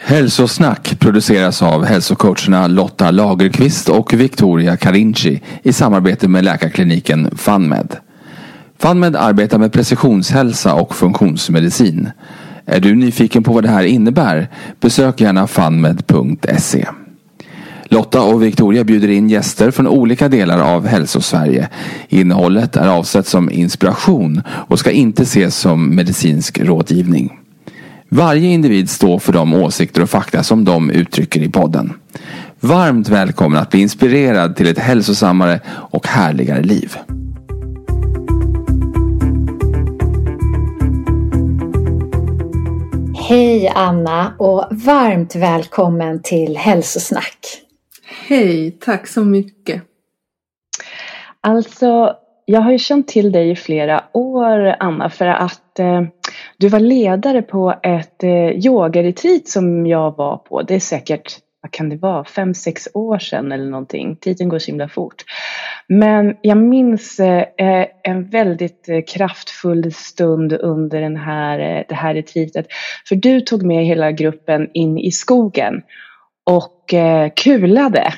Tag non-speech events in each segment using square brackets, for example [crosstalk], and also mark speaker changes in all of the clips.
Speaker 1: Hälsosnack produceras av hälsocoacherna Lotta Lagerqvist och Victoria Carinci i samarbete med läkarkliniken FunMed. FunMed arbetar med precisionshälsa och funktionsmedicin. Är du nyfiken på vad det här innebär? Besök gärna funmed.se. Lotta och Victoria bjuder in gäster från olika delar av Hälsosverige. Innehållet är avsett som inspiration och ska inte ses som medicinsk rådgivning. Varje individ står för de åsikter och fakta som de uttrycker i podden. Varmt välkommen att bli inspirerad till ett hälsosammare och härligare liv.
Speaker 2: Hej Anna och varmt välkommen till Hälsosnack.
Speaker 3: Hej, tack så mycket.
Speaker 4: Alltså, jag har ju känt till dig i flera år Anna för att eh, du var ledare på ett eh, yogaretreat som jag var på. Det är säkert, vad kan det vara, fem, sex år sedan eller någonting. Tiden går så himla fort. Men jag minns eh, eh en väldigt eh, kraftfull stund under den här, eh, det här retreatet. För du tog med hela gruppen in i skogen och eh, kulade.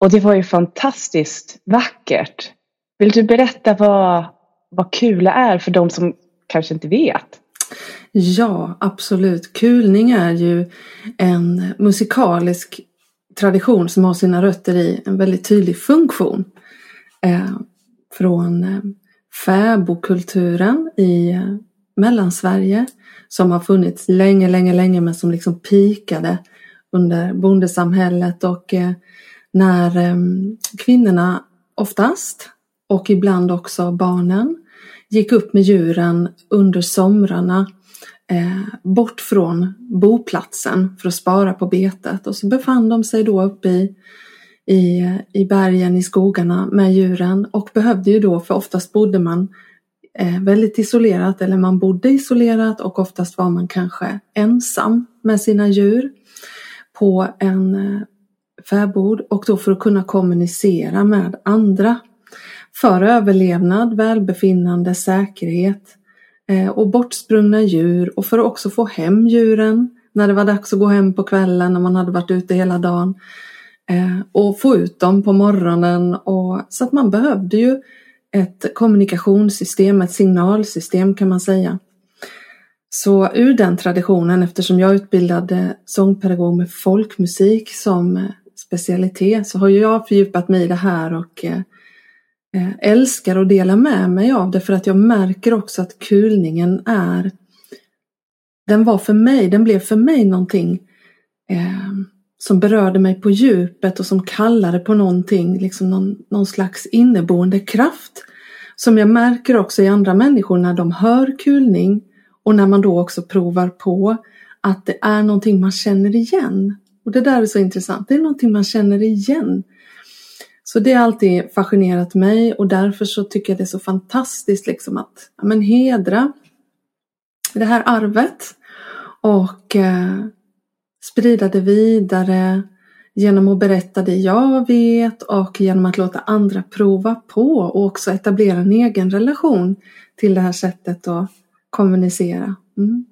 Speaker 4: Och det var ju fantastiskt vackert. Vill du berätta vad, vad kula är för de som kanske inte vet?
Speaker 3: Ja, absolut. Kulning är ju en musikalisk tradition som har sina rötter i en väldigt tydlig funktion. Eh, från eh, fäbodkulturen i eh, Mellansverige som har funnits länge, länge, länge men som liksom pikade under bondesamhället och eh, när eh, kvinnorna oftast och ibland också barnen gick upp med djuren under somrarna eh, bort från boplatsen för att spara på betet. Och så befann de sig då uppe i, i, i bergen, i skogarna med djuren. Och behövde ju då, för oftast bodde man eh, väldigt isolerat eller man bodde isolerat och oftast var man kanske ensam med sina djur på en eh, fäbod. Och då för att kunna kommunicera med andra för överlevnad, välbefinnande, säkerhet eh, och bortsprungna djur och för att också få hem djuren när det var dags att gå hem på kvällen när man hade varit ute hela dagen eh, och få ut dem på morgonen och så att man behövde ju ett kommunikationssystem, ett signalsystem kan man säga. Så ur den traditionen, eftersom jag utbildade sångpedagog med folkmusik som specialitet, så har jag fördjupat mig i det här och Eh, Eh, älskar att dela med mig av det för att jag märker också att kulningen är den var för mig, den blev för mig någonting eh, som berörde mig på djupet och som kallade på någonting, liksom någon, någon slags inneboende kraft. Som jag märker också i andra människor när de hör kulning och när man då också provar på att det är någonting man känner igen. Och det där är så intressant, det är någonting man känner igen. Så det har alltid fascinerat mig och därför så tycker jag det är så fantastiskt liksom att ja, men hedra det här arvet och eh, sprida det vidare genom att berätta det jag vet och genom att låta andra prova på och också etablera en egen relation till det här sättet att kommunicera. Mm.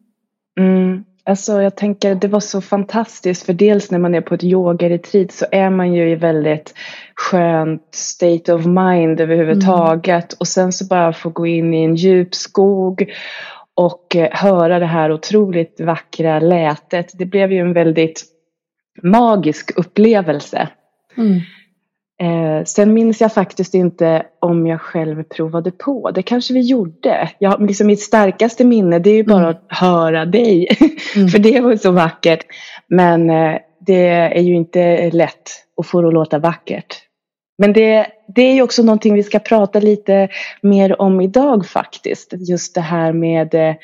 Speaker 4: Mm. Alltså jag tänker det var så fantastiskt för dels när man är på ett yogaretreat så är man ju i väldigt skönt state of mind överhuvudtaget mm. och sen så bara få gå in i en djup skog och eh, höra det här otroligt vackra lätet. Det blev ju en väldigt magisk upplevelse. Mm. Eh, sen minns jag faktiskt inte om jag själv provade på. Det kanske vi gjorde. Jag, liksom mitt starkaste minne det är ju bara mm. att höra dig. [laughs] Mm. För det var så vackert. Men eh, det är ju inte lätt att få det att låta vackert. Men det, det är ju också någonting vi ska prata lite mer om idag faktiskt. Just det här med, eh,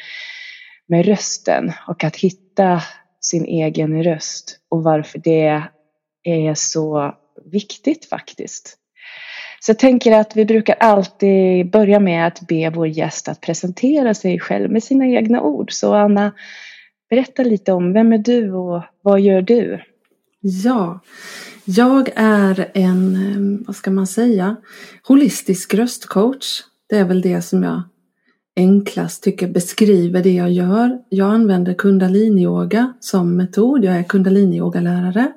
Speaker 4: med rösten och att hitta sin egen röst och varför det är så viktigt faktiskt. Så jag tänker att vi brukar alltid börja med att be vår gäst att presentera sig själv med sina egna ord. Så Anna, berätta lite om vem är du och vad gör du?
Speaker 3: Ja, jag är en, eh, vad ska man säga, holistisk röstcoach. Det är väl det som jag enklast tycker beskriver det jag gör. Jag använder kundaliniyoga som metod. Jag är kundaliniyogalärare.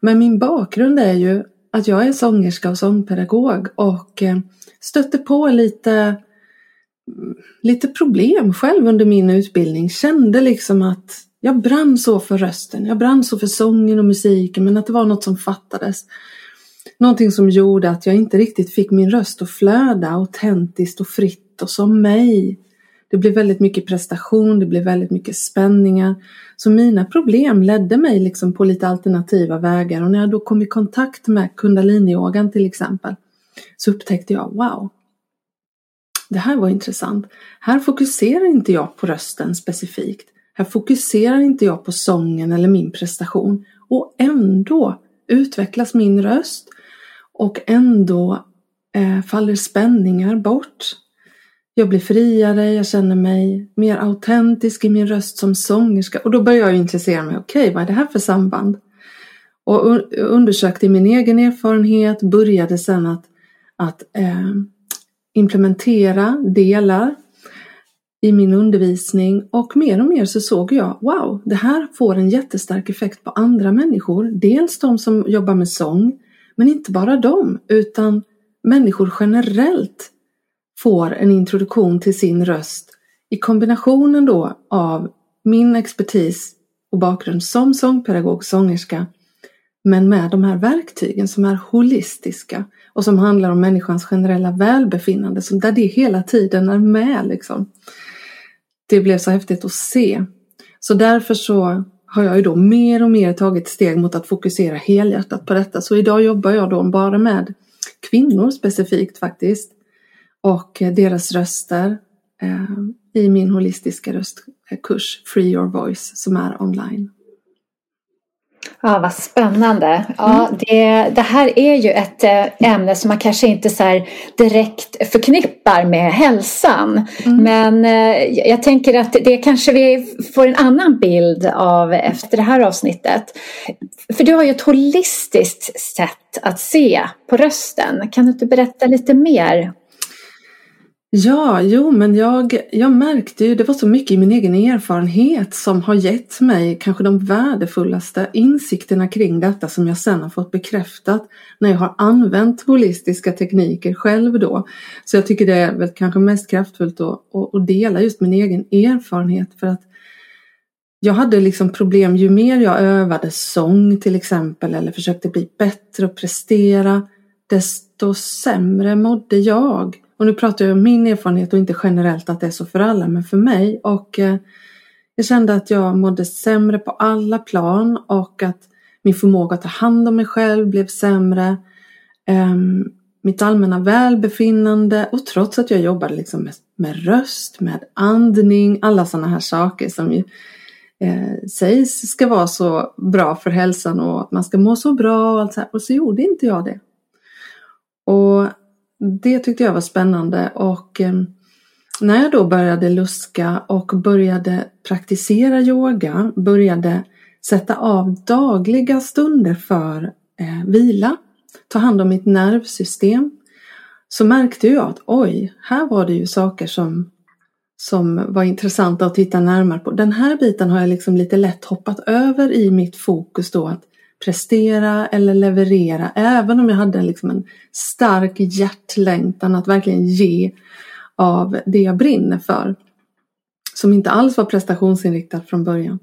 Speaker 3: Men min bakgrund är ju att jag är sångerska och sångpedagog och eh, stötte på lite, mm, lite problem själv under min utbildning. Kände liksom att jag brann så för rösten, jag brann så för sången och musiken men att det var något som fattades. Någonting som gjorde att jag inte riktigt fick min röst att flöda autentiskt och fritt och som mig. Det blev väldigt mycket prestation, det blev väldigt mycket spänningar. Så mina problem ledde mig liksom på lite alternativa vägar och när jag då kom i kontakt med kundaliniyogan till exempel så upptäckte jag wow, det här var intressant. Här fokuserar inte jag på rösten specifikt. Här fokuserar inte jag på sången eller min prestation och ändå utvecklas min röst och ändå eh, faller spänningar bort. Jag blir friare, jag känner mig mer autentisk i min röst som sångerska och då börjar jag intressera mig. Okej, okay, vad är det här för samband? Och undersökte min egen erfarenhet, började sedan att, att eh, implementera delar i min undervisning och mer och mer så såg jag wow, det här får en jättestark effekt på andra människor. Dels de som jobbar med sång, men inte bara dem utan människor generellt får en introduktion till sin röst i kombinationen då av min expertis och bakgrund som sångpedagog, sångerska, men med de här verktygen som är holistiska och som handlar om människans generella välbefinnande, som där det hela tiden är med liksom. Det blev så häftigt att se. Så därför så har jag ju då mer och mer tagit steg mot att fokusera helhjärtat på detta. Så idag jobbar jag då bara med kvinnor specifikt faktiskt och deras röster eh, i min holistiska röstkurs Free Your Voice som är online.
Speaker 2: Ja, vad spännande. Ja, mm. det, det här är ju ett eh, ämne som man kanske inte så direkt förknippar med hälsan. Mm. Men eh, jag tänker att det kanske vi får en annan bild av efter det här avsnittet. För du har ju ett holistiskt sätt att se på rösten. Kan du inte berätta lite mer
Speaker 3: Ja, jo, men jag, jag märkte ju, det var så mycket i min egen erfarenhet som har gett mig kanske de värdefullaste insikterna kring detta som jag sen har fått bekräftat när jag har använt holistiska tekniker själv då. Så jag tycker det är väl kanske mest kraftfullt att, att, att dela just min egen erfarenhet för att jag hade liksom problem ju mer jag övade sång till exempel eller försökte bli bättre och prestera desto sämre mådde jag. Och nu pratar jag om min erfarenhet och inte generellt att det är så för alla, men för mig. Och eh, jag kände att jag mådde sämre på alla plan och att min förmåga att ta hand om mig själv blev sämre. Eh, mitt allmänna välbefinnande och trots att jag jobbade liksom med, med röst, med andning, alla sådana här saker som ju eh, sägs ska vara så bra för hälsan och att man ska må så bra och allt så här. Och så gjorde inte jag det. Och det tyckte jag var spännande och eh, när jag då började luska och började praktisera yoga, började sätta av dagliga stunder för eh, vila, ta hand om mitt nervsystem, så märkte jag att oj, här var det ju saker som, som var intressanta att titta närmare på. Den här biten har jag liksom lite lätt hoppat över i mitt fokus då att prestera eller leverera, även om jag hade liksom en stark hjärtlängtan att verkligen ge av det jag brinner för. som inte alls var prestationsinriktat från början.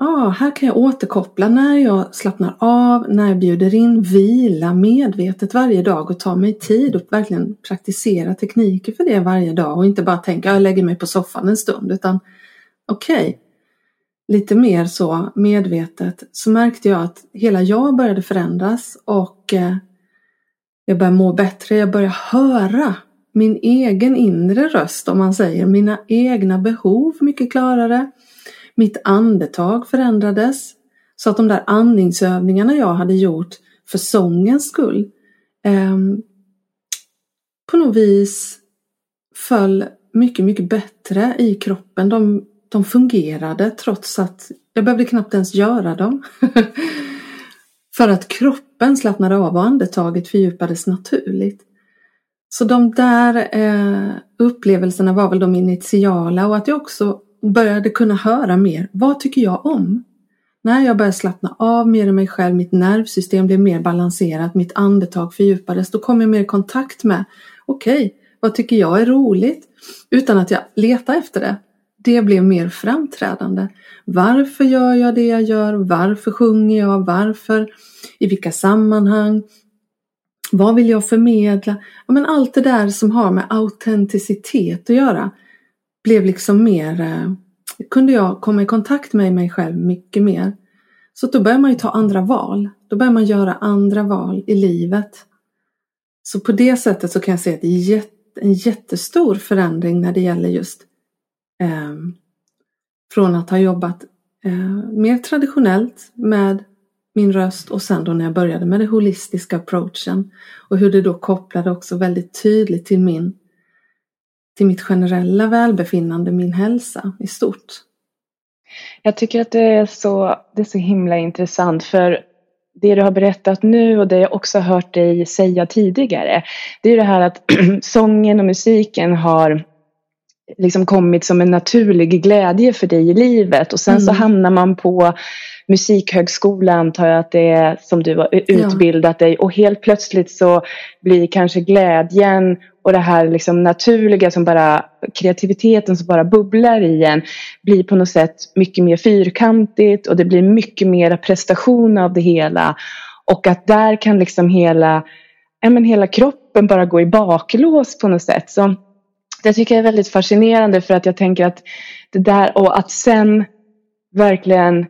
Speaker 3: Ah, här kan jag återkoppla när jag slappnar av, när jag bjuder in vila medvetet varje dag och tar mig tid och verkligen praktisera tekniker för det varje dag och inte bara tänka jag lägger mig på soffan en stund utan okej, okay, lite mer så medvetet så märkte jag att hela jag började förändras och eh, jag började må bättre, jag började höra min egen inre röst om man säger, mina egna behov mycket klarare. Mitt andetag förändrades så att de där andningsövningarna jag hade gjort för sångens skull eh, på något vis föll mycket, mycket bättre i kroppen. De, de fungerade trots att jag behövde knappt ens göra dem. [laughs] för att kroppen slappnade av och andetaget fördjupades naturligt. Så de där eh, upplevelserna var väl de initiala och att jag också började kunna höra mer. Vad tycker jag om? När jag började slappna av mer i mig själv, mitt nervsystem blev mer balanserat, mitt andetag fördjupades, då kom jag mer i kontakt med, okej, okay, vad tycker jag är roligt? Utan att jag letar efter det. Det blev mer framträdande. Varför gör jag det jag gör? Varför sjunger jag? Varför? I vilka sammanhang? Vad vill jag förmedla? Ja, men allt det där som har med autenticitet att göra blev liksom mer, eh, kunde jag komma i kontakt med mig själv mycket mer. Så då börjar man ju ta andra val. Då börjar man göra andra val i livet. Så på det sättet så kan jag se ett jätte, en jättestor förändring när det gäller just eh, från att ha jobbat eh, mer traditionellt med min röst och sen då när jag började med den holistiska approachen och hur det då kopplade också väldigt tydligt till min till mitt generella välbefinnande, min hälsa i stort.
Speaker 4: Jag tycker att det är så, det är så himla intressant för det du har berättat nu och det jag också har hört dig säga tidigare. Det är det här att [clears throat] sången och musiken har liksom kommit som en naturlig glädje för dig i livet och sen mm. så hamnar man på musikhögskola antar jag att det är som du har utbildat ja. dig och helt plötsligt så blir kanske glädjen och det här liksom naturliga som bara kreativiteten som bara bubblar i en blir på något sätt mycket mer fyrkantigt och det blir mycket mer prestation av det hela och att där kan liksom hela, ja men hela kroppen bara gå i baklås på något sätt. Så det tycker jag är väldigt fascinerande för att jag tänker att det där och att sen verkligen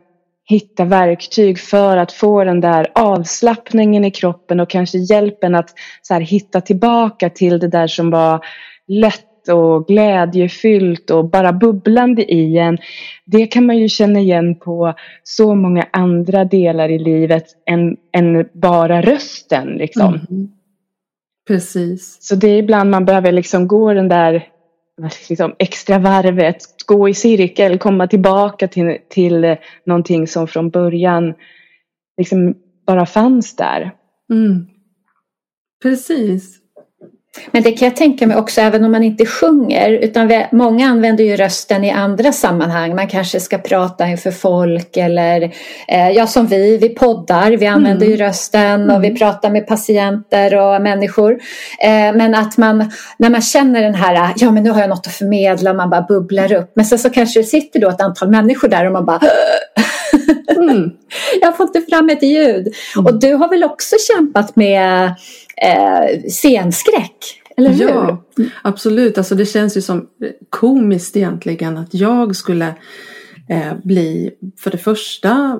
Speaker 4: hitta verktyg för att få den där avslappningen i kroppen och kanske hjälpen att så här, hitta tillbaka till det där som var lätt och glädjefyllt och bara bubblande i en. Det kan man ju känna igen på så många andra delar i livet än, än bara rösten. Liksom. Mm.
Speaker 3: Precis.
Speaker 4: Så det är ibland man behöver liksom gå den där liksom extra varvet, gå i cirkel, komma tillbaka till, till någonting som från början liksom bara fanns där.
Speaker 3: Mm. Precis.
Speaker 2: Men det kan jag tänka mig också även om man inte sjunger utan vi, många använder ju rösten i andra sammanhang. Man kanske ska prata inför folk eller eh, ja som vi, vi poddar, vi använder mm. ju rösten och mm. vi pratar med patienter och människor. Eh, men att man när man känner den här, ja men nu har jag något att förmedla, man bara bubblar upp. Men sen så kanske det sitter då ett antal människor där och man bara mm. [laughs] Jag får inte fram ett ljud. Mm. Och du har väl också kämpat med eh, scenskräck? Eller hur? Ja,
Speaker 3: absolut. Alltså det känns ju som komiskt egentligen att jag skulle eh, bli för det första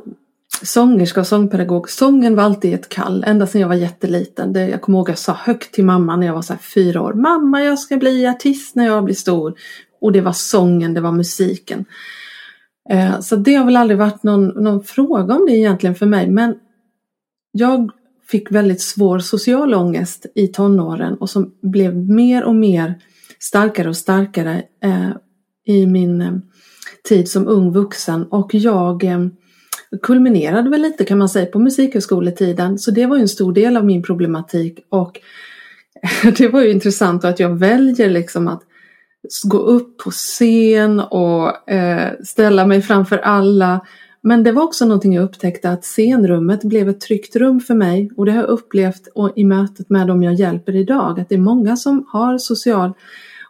Speaker 3: sångerska och sångpedagog. Sången var alltid ett kall, ända sedan jag var jätteliten. Det, jag kommer ihåg att jag sa högt till mamma när jag var så fyra år. Mamma, jag ska bli artist när jag blir stor. Och det var sången, det var musiken. Eh, så det har väl aldrig varit någon, någon fråga om det egentligen för mig. Men jag fick väldigt svår social ångest i tonåren och som blev mer och mer starkare och starkare eh, i min eh, tid som ung vuxen. Och jag eh, kulminerade väl lite kan man säga på musikhögskoletiden. Så det var ju en stor del av min problematik. Och [laughs] det var ju intressant att jag väljer liksom att gå upp på scen och eh, ställa mig framför alla men det var också någonting jag upptäckte att scenrummet blev ett tryggt rum för mig och det har jag upplevt i mötet med dem jag hjälper idag att det är många som har social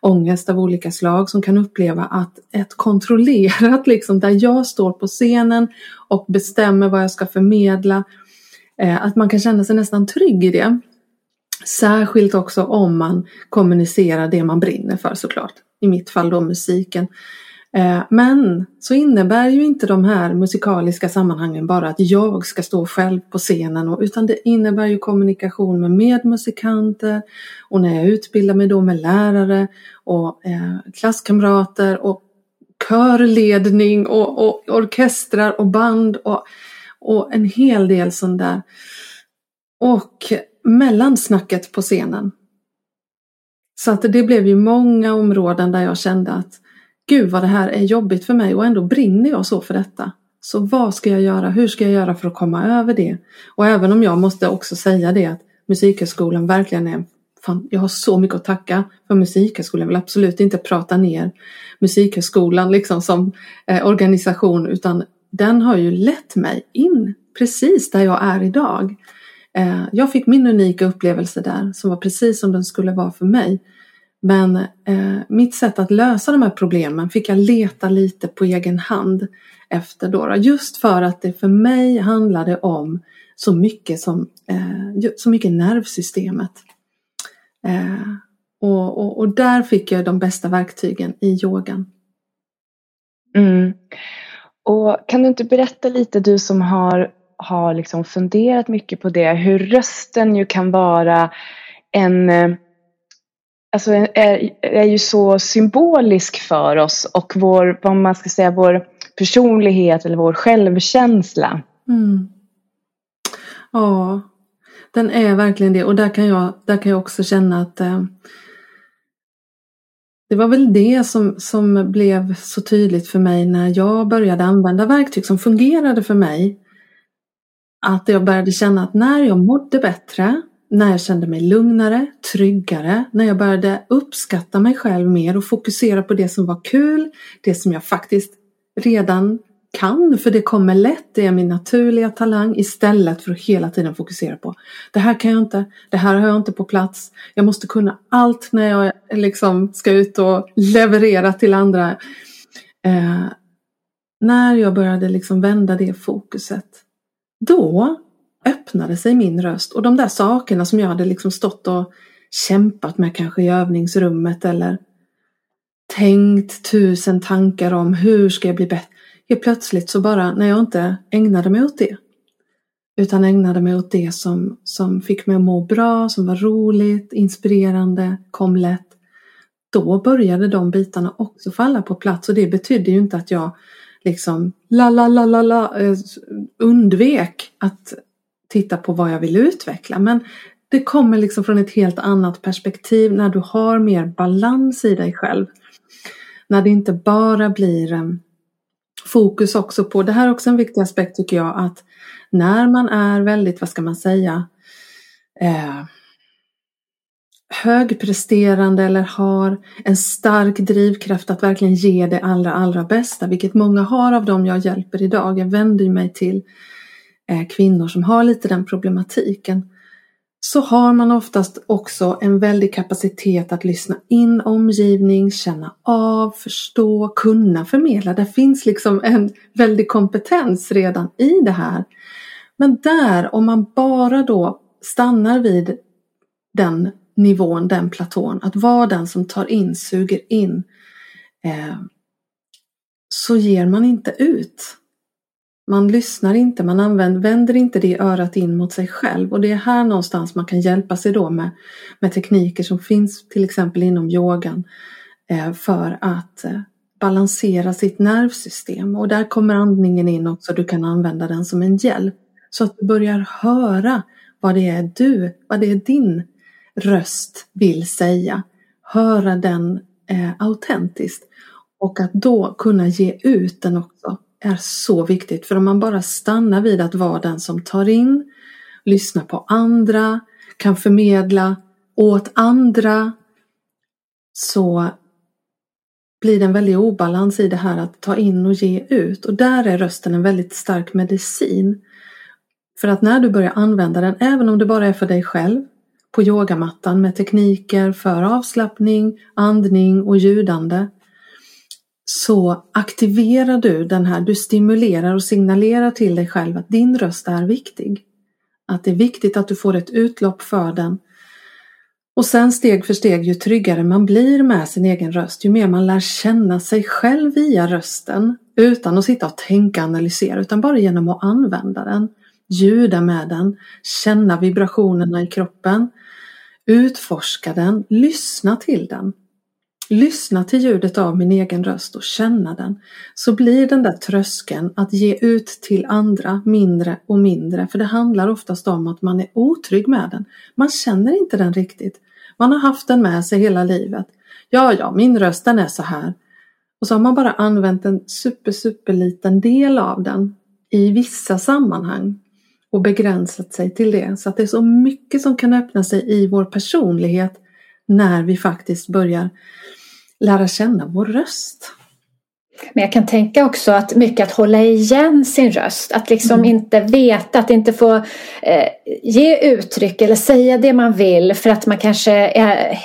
Speaker 3: ångest av olika slag som kan uppleva att ett kontrollerat, [laughs] liksom där jag står på scenen och bestämmer vad jag ska förmedla, eh, att man kan känna sig nästan trygg i det. Särskilt också om man kommunicerar det man brinner för såklart. I mitt fall då musiken. Eh, men så innebär ju inte de här musikaliska sammanhangen bara att jag ska stå själv på scenen utan det innebär ju kommunikation med medmusikanter och när jag utbildar mig då med lärare och eh, klasskamrater och körledning och, och orkestrar och band och, och en hel del sånt där. Och mellansnacket på scenen. Så att det blev ju många områden där jag kände att Gud vad det här är jobbigt för mig och ändå brinner jag så för detta. Så vad ska jag göra? Hur ska jag göra för att komma över det? Och även om jag måste också säga det att Musikhögskolan verkligen är Fan, jag har så mycket att tacka för Musikhögskolan. Jag vill absolut inte prata ner Musikhögskolan liksom som eh, organisation utan den har ju lett mig in precis där jag är idag. Eh, jag fick min unika upplevelse där som var precis som den skulle vara för mig. Men eh, mitt sätt att lösa de här problemen fick jag leta lite på egen hand efter då. Just för att det för mig handlade om så mycket som eh, så mycket nervsystemet. Eh, och, och, och, där fick jag de bästa verktygen i yogan.
Speaker 4: Mm. Och kan du inte berätta lite, du som har, har liksom funderat mycket på det, hur rösten ju kan vara en eh, alltså är, är ju så symbolisk för oss och vår, vad man ska säga, vår personlighet eller vår självkänsla.
Speaker 3: Mm. Ja, den är verkligen det och där kan jag, där kan jag också känna att eh, det var väl det som, som blev så tydligt för mig när jag började använda verktyg som fungerade för mig. Att jag började känna att när jag mådde bättre när jag kände mig lugnare, tryggare, när jag började uppskatta mig själv mer och fokusera på det som var kul, det som jag faktiskt redan kan, för det kommer lätt, det är min naturliga talang istället för att hela tiden fokusera på det här kan jag inte, det här har jag inte på plats, jag måste kunna allt när jag liksom ska ut och leverera till andra. Eh, när jag började liksom vända det fokuset, då öppnade sig min röst och de där sakerna som jag hade liksom stått och kämpat med kanske i övningsrummet eller tänkt tusen tankar om hur ska jag bli bättre. Helt plötsligt så bara när jag inte ägnade mig åt det utan ägnade mig åt det som, som fick mig att må bra, som var roligt, inspirerande, kom lätt. Då började de bitarna också falla på plats och det betydde ju inte att jag liksom la la la la la eh, undvek att titta på vad jag vill utveckla. Men det kommer liksom från ett helt annat perspektiv när du har mer balans i dig själv. När det inte bara blir eh, fokus också på, det här är också en viktig aspekt tycker jag, att när man är väldigt, vad ska man säga, eh, högpresterande eller har en stark drivkraft att verkligen ge det allra, allra bästa, vilket många har av dem jag hjälper idag. Jag vänder mig till Eh, kvinnor som har lite den problematiken så har man oftast också en väldig kapacitet att lyssna in omgivning, känna av, förstå, kunna förmedla. Det finns liksom en väldig kompetens redan i det här. Men där, om man bara då stannar vid den nivån, den platån, att vara den som tar in, suger in, eh, så ger man inte ut. Man lyssnar inte, man använder, vänder inte det örat in mot sig själv. Och det är här någonstans man kan hjälpa sig då med, med tekniker som finns till exempel inom yogan eh, för att eh, balansera sitt nervsystem. Och där kommer andningen in också, du kan använda den som en hjälp. Så att du börjar höra vad det är du, vad det är din röst vill säga. Höra den eh, autentiskt. Och att då kunna ge ut den också är så viktigt. För om man bara stannar vid att vara den som tar in, lyssnar på andra, kan förmedla åt andra så blir det en väldig obalans i det här att ta in och ge ut. Och där är rösten en väldigt stark medicin. För att när du börjar använda den, även om det bara är för dig själv, på yogamattan med tekniker för avslappning, andning och ljudande så aktiverar du den här, du stimulerar och signalerar till dig själv att din röst är viktig. Att det är viktigt att du får ett utlopp för den. Och sen steg för steg, ju tryggare man blir med sin egen röst, ju mer man lär känna sig själv via rösten utan att sitta och tänka och analysera, utan bara genom att använda den, ljuda med den, känna vibrationerna i kroppen, utforska den, lyssna till den lyssna till ljudet av min egen röst och känna den så blir den där tröskeln att ge ut till andra mindre och mindre för det handlar oftast om att man är otrygg med den. Man känner inte den riktigt. Man har haft den med sig hela livet. Ja, ja, min röst den är så här. Och så har man bara använt en super, super liten del av den i vissa sammanhang och begränsat sig till det. Så att det är så mycket som kan öppna sig i vår personlighet när vi faktiskt börjar lära känna vår röst.
Speaker 2: Men jag kan tänka också att mycket att hålla igen sin röst, att liksom mm. inte veta, att inte få eh, ge uttryck eller säga det man vill för att man kanske är,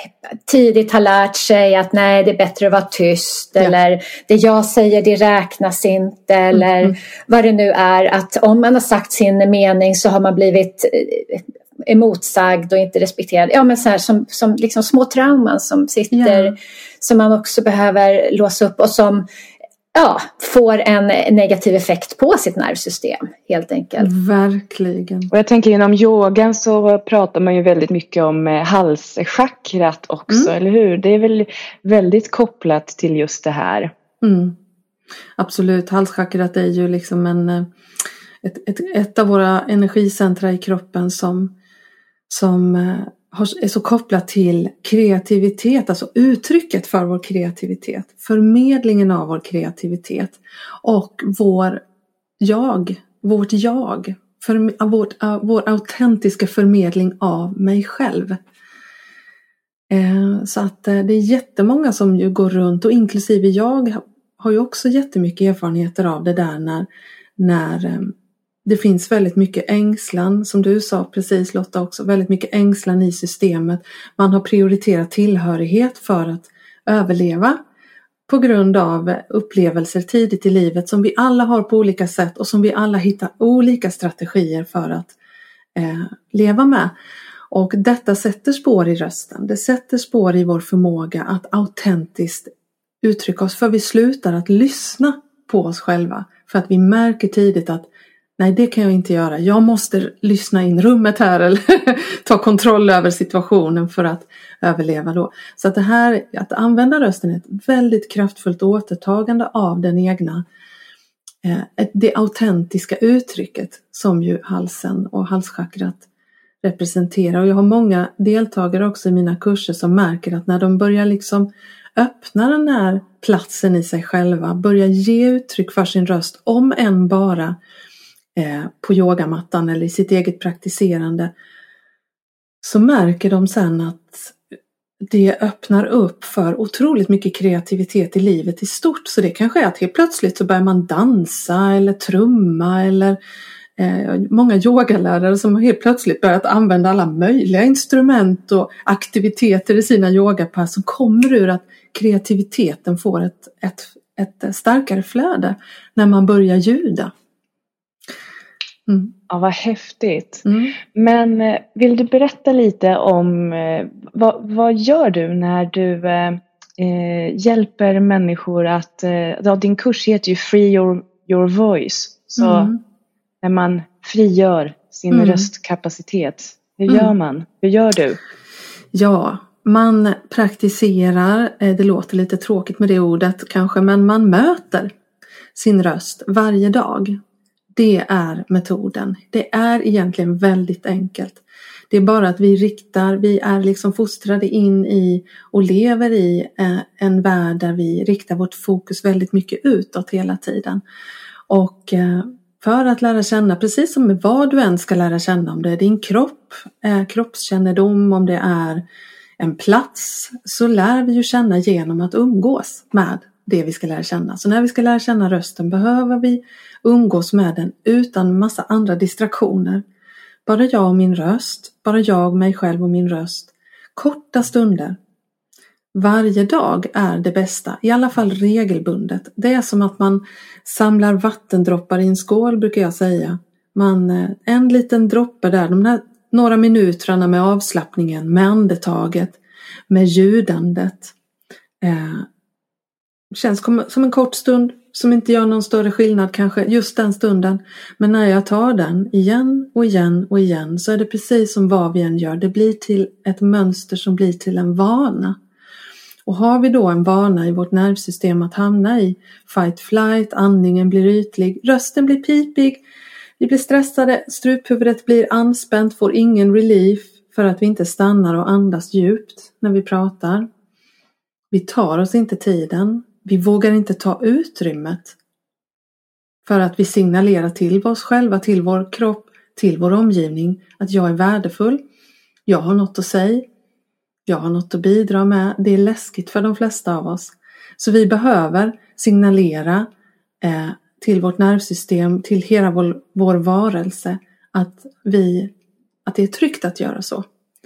Speaker 2: tidigt har lärt sig att nej det är bättre att vara tyst ja. eller det jag säger det räknas inte eller mm. vad det nu är att om man har sagt sin mening så har man blivit eh, emotsagd och inte respekterad. Ja men så här som, som liksom små trauman som sitter ja. som man också behöver låsa upp och som ja, får en negativ effekt på sitt nervsystem helt enkelt.
Speaker 3: Verkligen.
Speaker 4: Och jag tänker inom yogan så pratar man ju väldigt mycket om eh, halschakrat också, mm. eller hur? Det är väl väldigt kopplat till just det här.
Speaker 3: Mm. Absolut, halschakrat är ju liksom en, eh, ett, ett, ett av våra energicentra i kroppen som som eh, är så kopplat till kreativitet, alltså uttrycket för vår kreativitet, förmedlingen av vår kreativitet och vår jag, vårt jag, för, vårt, vår autentiska förmedling av mig själv. Eh, så att eh, det är jättemånga som ju går runt och inklusive jag har ju också jättemycket erfarenheter av det där när, när det finns väldigt mycket ängslan, som du sa precis Lotta också, väldigt mycket ängslan i systemet. Man har prioriterat tillhörighet för att överleva på grund av upplevelser tidigt i livet som vi alla har på olika sätt och som vi alla hittar olika strategier för att eh, leva med. Och detta sätter spår i rösten. Det sätter spår i vår förmåga att autentiskt uttrycka oss för vi slutar att lyssna på oss själva för att vi märker tidigt att Nej, det kan jag inte göra. Jag måste lyssna in rummet här eller [laughs] ta kontroll över situationen för att överleva då. Så att det här, att använda rösten är ett väldigt kraftfullt återtagande av den egna, eh, det autentiska uttrycket som ju halsen och halschakrat representerar. Och jag har många deltagare också i mina kurser som märker att när de börjar liksom öppna den här platsen i sig själva, börjar ge uttryck för sin röst, om än bara Eh, på yogamattan eller i sitt eget praktiserande så märker de sen att det öppnar upp för otroligt mycket kreativitet i livet i stort. Så det kanske är att helt plötsligt så börjar man dansa eller trumma eller eh, många yogalärare som helt plötsligt börjat använda alla möjliga instrument och aktiviteter i sina yogapass som kommer ur att kreativiteten får ett, ett, ett starkare flöde när man börjar ljuda.
Speaker 4: Mm. Ja, vad häftigt. Mm. Men eh, vill du berätta lite om eh, vad, vad gör du när du eh, eh hjälper människor att, eh, din kurs heter ju Free Your, your Voice. Så mm. när man frigör sin mm. röstkapacitet, hur gör mm. man? Hur gör du?
Speaker 3: Ja, man praktiserar, det låter lite tråkigt med det ordet kanske, men man möter sin röst varje dag. Det är metoden. Det är egentligen väldigt enkelt. Det är bara att vi riktar, vi är liksom fostrade in i och lever i eh, en värld där vi riktar vårt fokus väldigt mycket utåt hela tiden. Och eh, för att lära känna, precis som med vad du än ska lära känna, om det är din kropp, eh, kroppskännedom, om det är en plats, så lär vi ju känna genom att umgås med det vi ska lära känna. Så när vi ska lära känna rösten behöver vi umgås med den utan massa andra distraktioner. Bara jag och min röst, bara jag, mig själv och min röst. Korta stunder. Varje dag är det bästa, i alla fall regelbundet. Det är som att man samlar vattendroppar i en skål brukar jag säga. Man, eh, en liten droppe där, de där några minuterna med avslappningen, med andetaget, med ljudandet. Eh, Känns som en kort stund som inte gör någon större skillnad kanske just den stunden. Men när jag tar den igen och igen och igen så är det precis som vad vi än gör. Det blir till ett mönster som blir till en vana. Och har vi då en vana i vårt nervsystem att hamna i fight flight, andningen blir ytlig, rösten blir pipig, vi blir stressade, struphuvudet blir anspänt, får ingen relief för att vi inte stannar och andas djupt när vi pratar. Vi tar oss inte tiden. Vi vågar inte ta utrymmet för att vi signalerar till oss själva, till vår kropp, till vår omgivning att jag är värdefull. Jag har något att säga. Jag har något att bidra med. Det är läskigt för de flesta av oss. Så vi behöver signalera eh, till vårt nervsystem, till hela vår, vår varelse att, vi, att det är tryggt att göra så.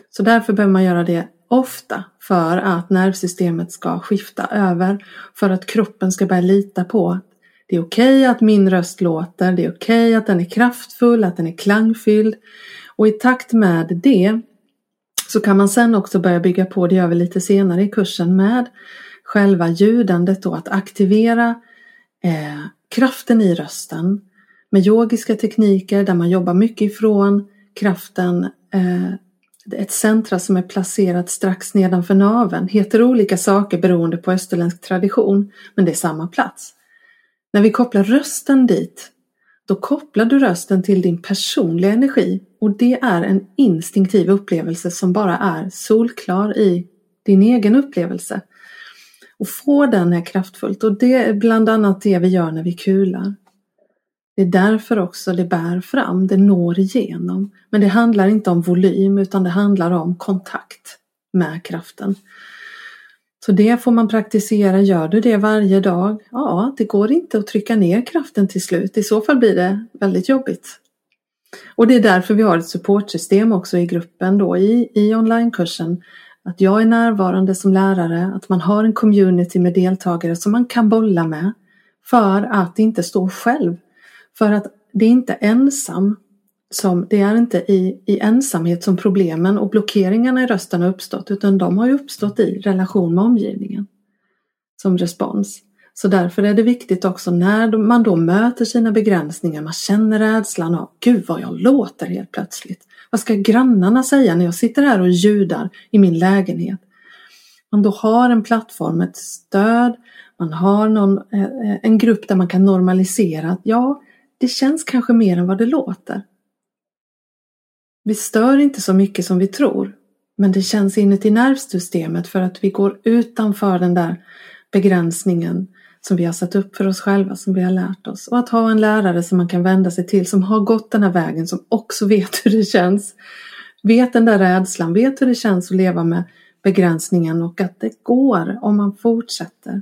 Speaker 3: Så därför behöver man göra det ofta för att nervsystemet ska skifta över, för att kroppen ska börja lita på att det är okej okay att min röst låter, det är okej okay att den är kraftfull, att den är klangfylld. Och i takt med det så kan man sen också börja bygga på, det gör vi lite senare i kursen, med själva ljudandet och att aktivera eh, kraften i rösten med yogiska tekniker där man jobbar mycket ifrån kraften eh, ett centra som är placerat strax nedanför naveln heter olika saker beroende på österländsk tradition, men det är samma plats. När vi kopplar rösten dit, då kopplar du rösten till din personliga energi och det är en instinktiv upplevelse som bara är solklar i din egen upplevelse. Och få den är kraftfullt och det är bland annat det vi gör när vi kular. Det är därför också det bär fram, det når igenom. Men det handlar inte om volym utan det handlar om kontakt med kraften. Så det får man praktisera. Gör du det varje dag? Ja, det går inte att trycka ner kraften till slut. I så fall blir det väldigt jobbigt. Och det är därför vi har ett supportsystem också i gruppen då i, i onlinekursen att jag är närvarande som lärare, att man har en community med deltagare som man kan bolla med för att inte stå själv. För att det är inte ensam som, det är inte i, i ensamhet som problemen och blockeringarna i rösten har uppstått utan de har ju uppstått i relation med omgivningen som respons. Så därför är det viktigt också när man då möter sina begränsningar, man känner rädslan av Gud vad jag låter helt plötsligt. Vad ska grannarna säga när jag sitter här och ljudar i min lägenhet? Man då har en plattform, ett stöd, man har någon, eh, eh, en grupp där man kan normalisera att ja, det känns kanske mer än vad det låter. Vi stör inte så mycket som vi tror, men det känns inuti nervsystemet för att vi går utanför den där begränsningen som vi har satt upp för oss själva, som vi har lärt oss. Och att ha en lärare som man kan vända sig till, som har gått den här vägen, som också vet hur det känns. Vet den där rädslan, vet hur det känns att leva med begränsningen och att det går om man fortsätter.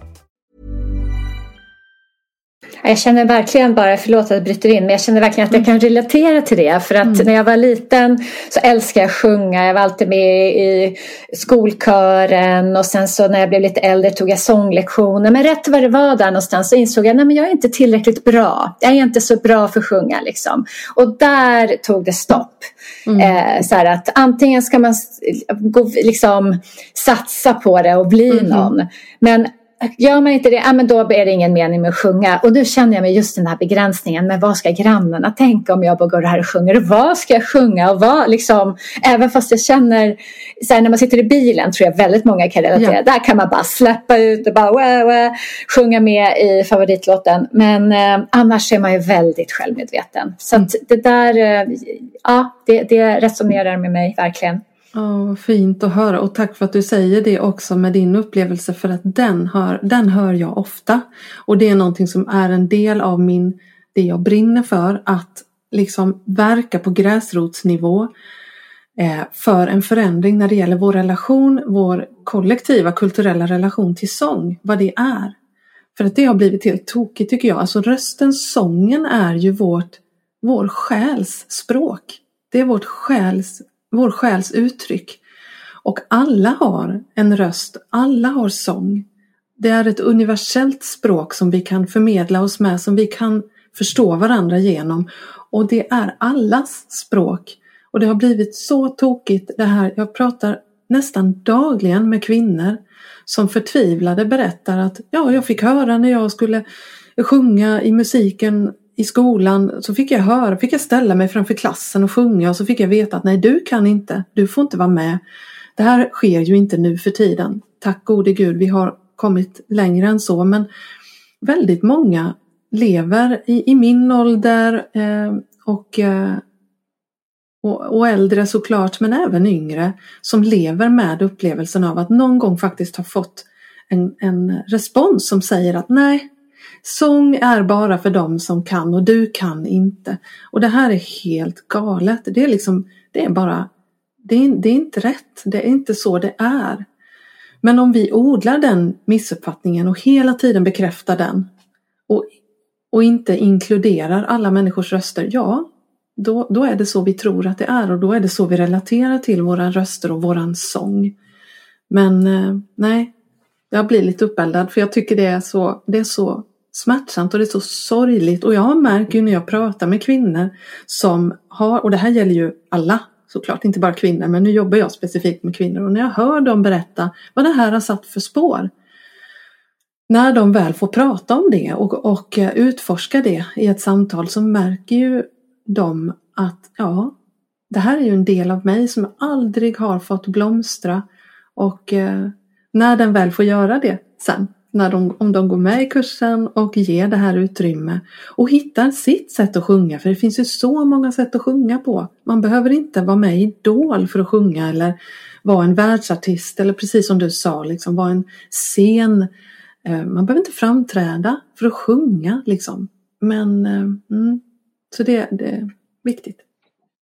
Speaker 2: Jag känner verkligen bara, förlåt att jag bryter in, men jag känner verkligen att jag kan relatera till det. För att mm. när jag var liten så älskade jag att sjunga. Jag var alltid med i skolkören och sen så när jag blev lite äldre tog jag sånglektioner. Men rätt vad det var där någonstans så insåg jag att jag är inte tillräckligt bra. Jag är inte så bra för att sjunga liksom. Och där tog det stopp. Mm. Eh, så att antingen ska man gå, liksom, satsa på det och bli mm. någon. Men Gör man inte det, ja, men då är det ingen mening med att sjunga. Och nu känner jag mig just den här begränsningen. Men vad ska grannarna tänka om jag bara går här och sjunger? Och vad ska jag sjunga? Och vad, liksom, även fast jag känner, så här, när man sitter i bilen tror jag väldigt många kan relatera. Ja. Där kan man bara släppa ut och bara wah, wah, sjunga med i favoritlåten. Men eh, annars är man ju väldigt självmedveten. Så mm. det där, eh, ja, det, det resonerar med mig verkligen.
Speaker 3: Ja, fint att höra och tack för att du säger det också med din upplevelse för att den hör, den hör jag ofta. Och det är någonting som är en del av min, det jag brinner för, att liksom verka på gräsrotsnivå eh, för en förändring när det gäller vår relation, vår kollektiva kulturella relation till sång, vad det är. För att det har blivit helt tokigt tycker jag. Alltså rösten, sången är ju vårt, vår själs språk. Det är vårt själs vår själs uttryck. Och alla har en röst, alla har sång. Det är ett universellt språk som vi kan förmedla oss med, som vi kan förstå varandra genom. Och det är allas språk. Och det har blivit så tokigt det här, jag pratar nästan dagligen med kvinnor som förtvivlade berättar att ja, jag fick höra när jag skulle sjunga i musiken i skolan så fick jag höra, fick jag ställa mig framför klassen och sjunga och så fick jag veta att nej du kan inte, du får inte vara med. Det här sker ju inte nu för tiden. Tack gode gud, vi har kommit längre än så men väldigt många lever i, i min ålder eh, och, eh, och, och äldre såklart men även yngre som lever med upplevelsen av att någon gång faktiskt ha fått en, en respons som säger att nej, Sång är bara för dem som kan och du kan inte. Och det här är helt galet. Det är liksom, det är bara, det är, det är inte rätt. Det är inte så det är. Men om vi odlar den missuppfattningen och hela tiden bekräftar den och, och inte inkluderar alla människors röster, ja, då, då är det så vi tror att det är och då är det så vi relaterar till våra röster och våran sång. Men eh, nej, jag blir lite uppeldad för jag tycker det är så, det är så smärtsamt och det är så sorgligt. Och jag märker ju när jag pratar med kvinnor som har, och det här gäller ju alla såklart, inte bara kvinnor, men nu jobbar jag specifikt med kvinnor och när jag hör dem berätta vad det här har satt för spår. När de väl får prata om det och, och utforska det i ett samtal så märker ju de att ja, det här är ju en del av mig som aldrig har fått blomstra och eh, när den väl får göra det sen när de, om de går med i kursen och ger det här utrymme och hittar sitt sätt att sjunga. För det finns ju så många sätt att sjunga på. Man behöver inte vara med i Idol för att sjunga eller vara en världsartist eller precis som du sa, liksom vara en scen. Eh, man behöver inte framträda för att sjunga liksom. Men eh, mm, så det, det är viktigt.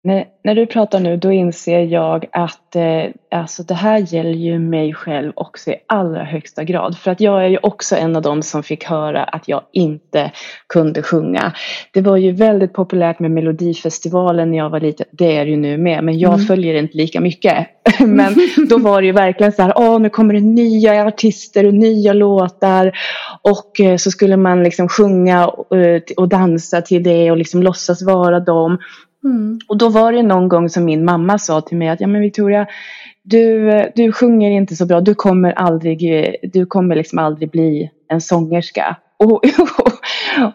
Speaker 4: När, när, du pratar nu då inser jag att eh, alltså det här gäller ju mig själv också i allra högsta grad. För att jag är ju också en av dem som fick höra att jag inte kunde sjunga. Det var ju väldigt populärt med Melodifestivalen när jag var liten. Det är det ju nu med. Men jag mm. följer inte lika mycket. [laughs] [laughs] men då var det ju verkligen så här. Åh, nu kommer det nya artister och nya låtar. Och eh, så skulle man liksom sjunga och, eh, och dansa till det och liksom låtsas vara dem. Mm. Och då var det någon gång som min mamma sa till mig att ja men Victoria du, du sjunger inte så bra, du kommer aldrig, du kommer liksom aldrig bli en sångerska. [laughs] Och,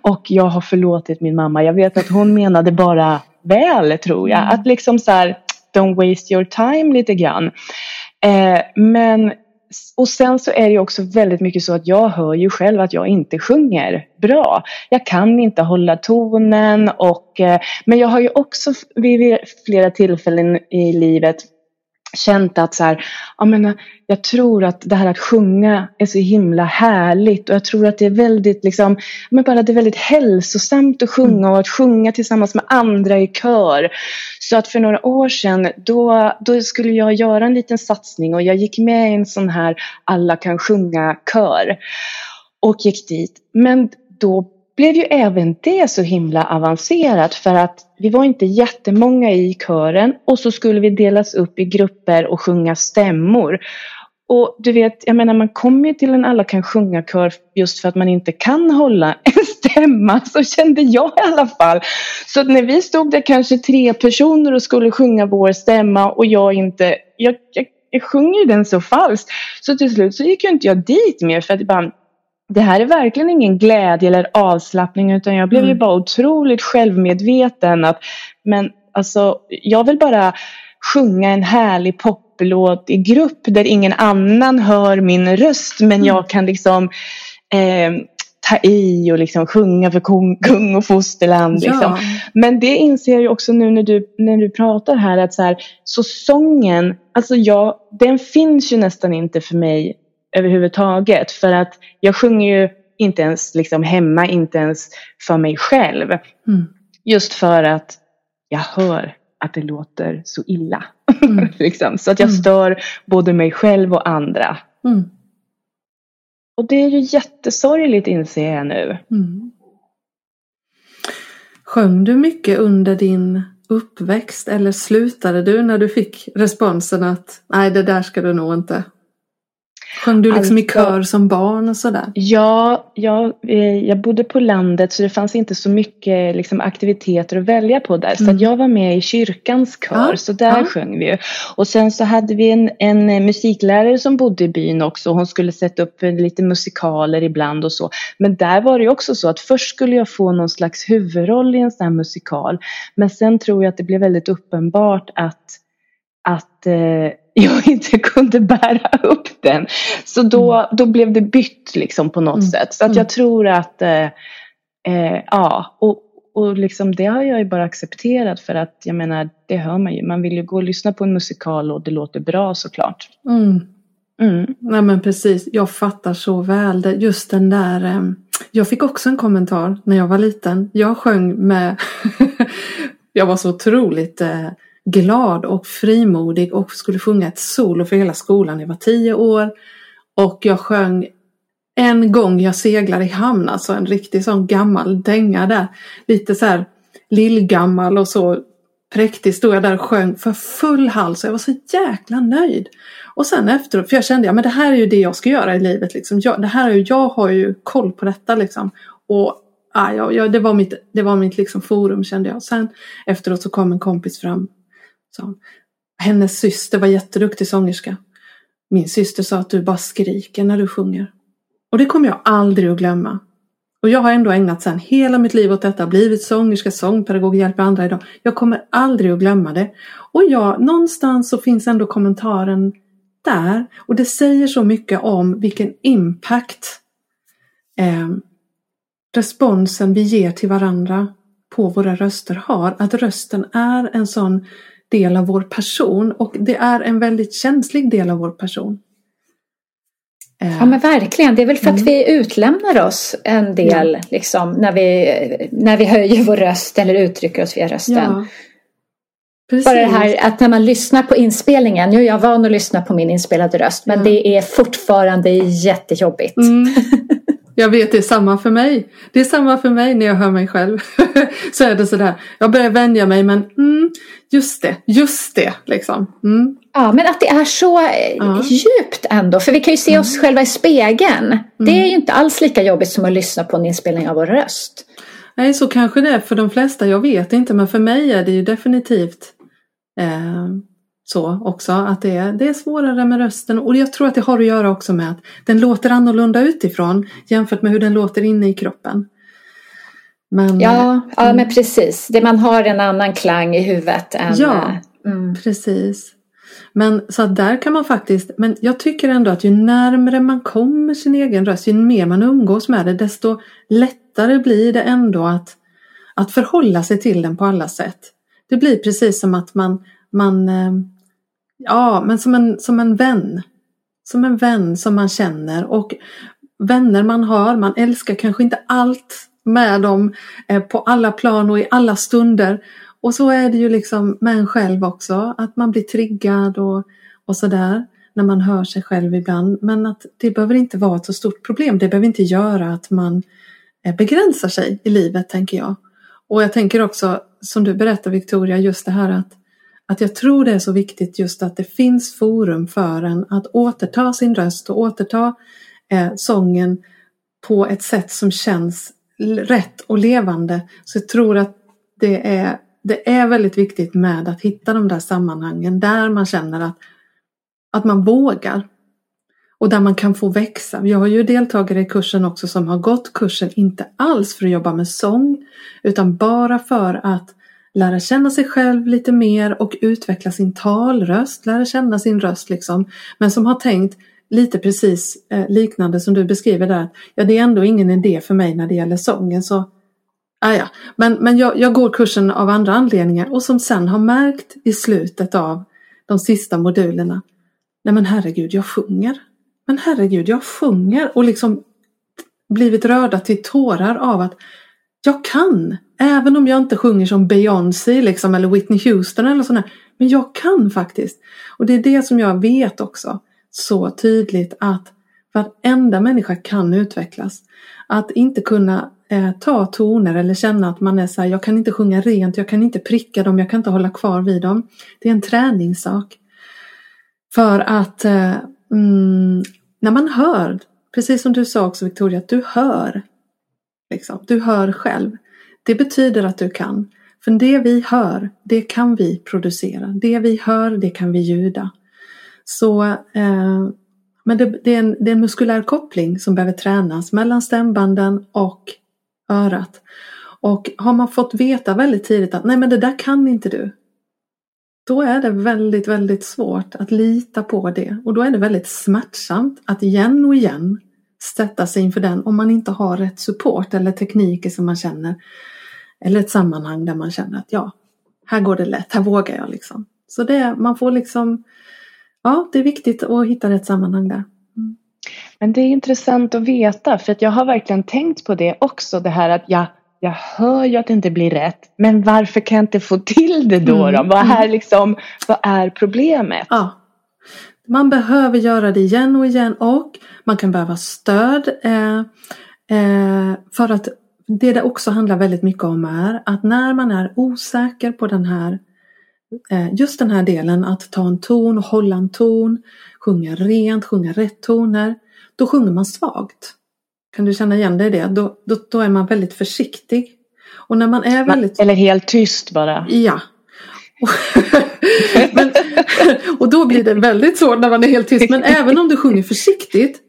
Speaker 4: och jag har förlåtit min mamma. Jag vet att hon menade bara väl tror jag. Mm. Att liksom så här, don't waste your time lite grann. Eh, men och sen så är det också väldigt mycket så att jag hör ju själv att jag inte sjunger bra. Jag kan inte hålla tonen och eh, men jag har ju också vid flera tillfällen i livet känt att så här, jag, menar, jag tror att det här att sjunga är så himla härligt och jag tror att det är väldigt liksom, men bara det är väldigt hälsosamt att sjunga och att sjunga tillsammans med andra i kör. Så att för några år sedan då, då skulle jag göra en liten satsning och jag gick med i en sån här alla kan sjunga kör och gick dit. Men då blev ju även det så himla avancerat för att vi var inte jättemånga i kören och så skulle vi delas upp i grupper och sjunga stämmor. Och du vet, jag menar man kommer ju till en alla kan sjunga kör just för att man inte kan hålla [laughs] en stämma. Så kände jag i alla fall. Så när vi stod där kanske tre personer och skulle sjunga vår stämma och jag inte, jag, jag, jag sjunger ju den så falskt. Så till slut så gick ju inte jag dit mer för att jag bara det här är verkligen ingen glädje eller avslappning utan jag blev mm. ju bara otroligt självmedveten att men alltså jag vill bara sjunga en härlig poplåt i grupp där ingen annan hör min röst men mm. jag kan liksom eh, ta i och liksom sjunga för kung, kung och fosterland. Liksom. Ja. Men det inser jag också nu när du, när du pratar här att så, här, så sången, alltså jag, den finns ju nästan inte för mig överhuvudtaget. För att jag sjunger ju inte ens liksom hemma, inte ens för mig själv. Mm. Just för att jag hör att det låter så illa. Mm. [laughs] liksom. Så att jag mm. stör både mig själv och andra. Mm. Och det är ju jättesorgligt inser jag nu. Mm.
Speaker 3: Sjöng du mycket under din uppväxt eller slutade du när du fick responsen att nej det där ska du nog inte? Sjöng du liksom alltså, i kör som barn och sådär?
Speaker 4: Ja, jag, eh, jag bodde på landet så det fanns inte så mycket liksom, aktiviteter att välja på där. Mm. Så jag var med i kyrkans kör, ja, så där ja. sjöng vi ju. Och sen så hade vi en, en musiklärare som bodde i byn också. Hon skulle sätta upp lite musikaler ibland och så. Men där var det också så att först skulle jag få någon slags huvudroll i en sån här musikal. Men sen tror jag att det blev väldigt uppenbart att att eh, [laughs] jag inte kunde bära upp den. Så då, mm. då blev det bytt liksom på något mm. sätt. Så att jag mm. tror att, eh, eh, ja, och, och liksom det har jag ju bara accepterat för att jag menar, det hör man ju. Man vill ju gå och lyssna på en musikal och det låter bra såklart.
Speaker 3: Mm. Mm. Nej men precis, jag fattar så väl det. Just den där, eh, jag fick också en kommentar när jag var liten. Jag sjöng med, [laughs] jag var så otroligt eh, glad och frimodig och skulle sjunga ett solo för hela skolan. Jag var tio år och jag sjöng en gång jag seglar i hamn, alltså en riktig sån gammal dänga där. Lite så här lillgammal och så präktig stod jag där och sjöng för full hals och jag var så jäkla nöjd. Och sen efteråt, för jag kände ja men det här är ju det jag ska göra i livet liksom. Jag, det här är ju, jag har ju koll på detta liksom. Och ja, jag, det var mitt, det var mitt liksom forum kände jag. Sen efteråt så kom en kompis fram sa Hennes syster var jätteduktig sångerska. Min syster sa att du bara skriker när du sjunger. Och det kommer jag aldrig att glömma. Och jag har ändå ägnat sedan hela mitt liv åt detta, blivit sångerska, sångpedagog, hjälper andra idag. Jag kommer aldrig att glömma det. Och ja, någonstans så finns ändå kommentaren där. Och det säger så mycket om vilken impact eh, responsen vi ger till varandra på våra röster har. Att rösten är en sån del av vår person och det är en väldigt känslig del av vår person.
Speaker 2: Ja men verkligen, det är väl för att mm. vi utlämnar oss en del ja. liksom, när, vi, när vi höjer vår röst eller uttrycker oss via rösten. Ja. Bara det här att när man lyssnar på inspelningen, nu är jag van att lyssna på min inspelade röst men ja. det är fortfarande jättejobbigt. Mm. [laughs]
Speaker 3: Jag vet, det är samma för mig. Det är samma för mig när jag hör mig själv. [laughs] så är det sådär, jag börjar vänja mig men mm, just det, just det liksom. Mm.
Speaker 2: Ja, men att det är så eh, ja. djupt ändå. För vi kan ju se oss mm. själva i spegeln. Det är mm. ju inte alls lika jobbigt som att lyssna på en inspelning av vår röst.
Speaker 3: Nej, så kanske det är för de flesta. Jag vet inte, men för mig är det ju definitivt eh, så också att det är, det är svårare med rösten och jag tror att det har att göra också med att den låter annorlunda utifrån jämfört med hur den låter inne i kroppen.
Speaker 2: Men, ja, ja mm. men precis. Det man har en annan klang i huvudet. Än,
Speaker 3: ja, eh, mm. precis. Men så att där kan man faktiskt, men jag tycker ändå att ju närmre man kommer sin egen röst, ju mer man umgås med det, desto lättare blir det ändå att, att förhålla sig till den på alla sätt. Det blir precis som att man, man eh, Ja, men som en, som en vän. Som en vän som man känner och vänner man har, man älskar kanske inte allt med dem eh, på alla plan och i alla stunder. Och så är det ju liksom med en själv också, att man blir triggad och, och sådär när man hör sig själv ibland. Men att det behöver inte vara ett så stort problem. Det behöver inte göra att man eh, begränsar sig i livet tänker jag. Och jag tänker också som du berättar Victoria just det här att att jag tror det är så viktigt just att det finns forum för en att återta sin röst och återta eh, sången på ett sätt som känns rätt och levande. Så jag tror att det är, det är väldigt viktigt med att hitta de där sammanhangen där man känner att, att man vågar. Och där man kan få växa. Jag har ju deltagare i kursen också som har gått kursen inte alls för att jobba med sång utan bara för att lära känna sig själv lite mer och utveckla sin talröst, lära känna sin röst liksom. Men som har tänkt lite precis eh, liknande som du beskriver där. Ja, det är ändå ingen idé för mig när det gäller sången så ah, ja. Men, men jag, jag går kursen av andra anledningar och som sen har märkt i slutet av de sista modulerna. Nej men herregud, jag sjunger. Men herregud, jag sjunger och liksom blivit rörda till tårar av att jag kan. Även om jag inte sjunger som Beyoncé liksom, eller Whitney Houston eller sådär. Men jag kan faktiskt. Och det är det som jag vet också så tydligt att varenda människa kan utvecklas. Att inte kunna eh, ta toner eller känna att man är så här, jag kan inte sjunga rent, jag kan inte pricka dem, jag kan inte hålla kvar vid dem. Det är en träningssak. För att eh, mm, när man hör, precis som du sa också Victoria, att du hör. Liksom, du hör själv. Det betyder att du kan. För det vi hör, det kan vi producera. Det vi hör, det kan vi ljuda. Så, eh, men det, det, är en, det är en muskulär koppling som behöver tränas mellan stämbanden och örat. Och har man fått veta väldigt tidigt att nej men det där kan inte du. Då är det väldigt, väldigt svårt att lita på det och då är det väldigt smärtsamt att igen och igen sätta sig inför den om man inte har rätt support eller tekniker som man känner. Eller ett sammanhang där man känner att ja, här går det lätt, här vågar jag liksom. Så det, man får liksom, ja det är viktigt att hitta rätt sammanhang där. Mm.
Speaker 4: Men det är intressant att veta för att jag har verkligen tänkt på det också det här att jag jag hör ju att det inte blir rätt men varför kan jag inte få till det då? Mm. då? Vad, är liksom, vad är problemet?
Speaker 3: Ja. Man behöver göra det igen och igen och man kan behöva stöd. Eh, eh, för att det det också handlar väldigt mycket om är att när man är osäker på den här eh, just den här delen att ta en ton, hålla en ton, sjunga rent, sjunga rätt toner. Då sjunger man svagt. Kan du känna igen dig i det? Då, då, då är man väldigt försiktig. Och när man är väldigt...
Speaker 4: Eller helt tyst bara.
Speaker 3: Ja. Men, [laughs] och då blir det väldigt svårt när man är helt tyst. Men även om du sjunger försiktigt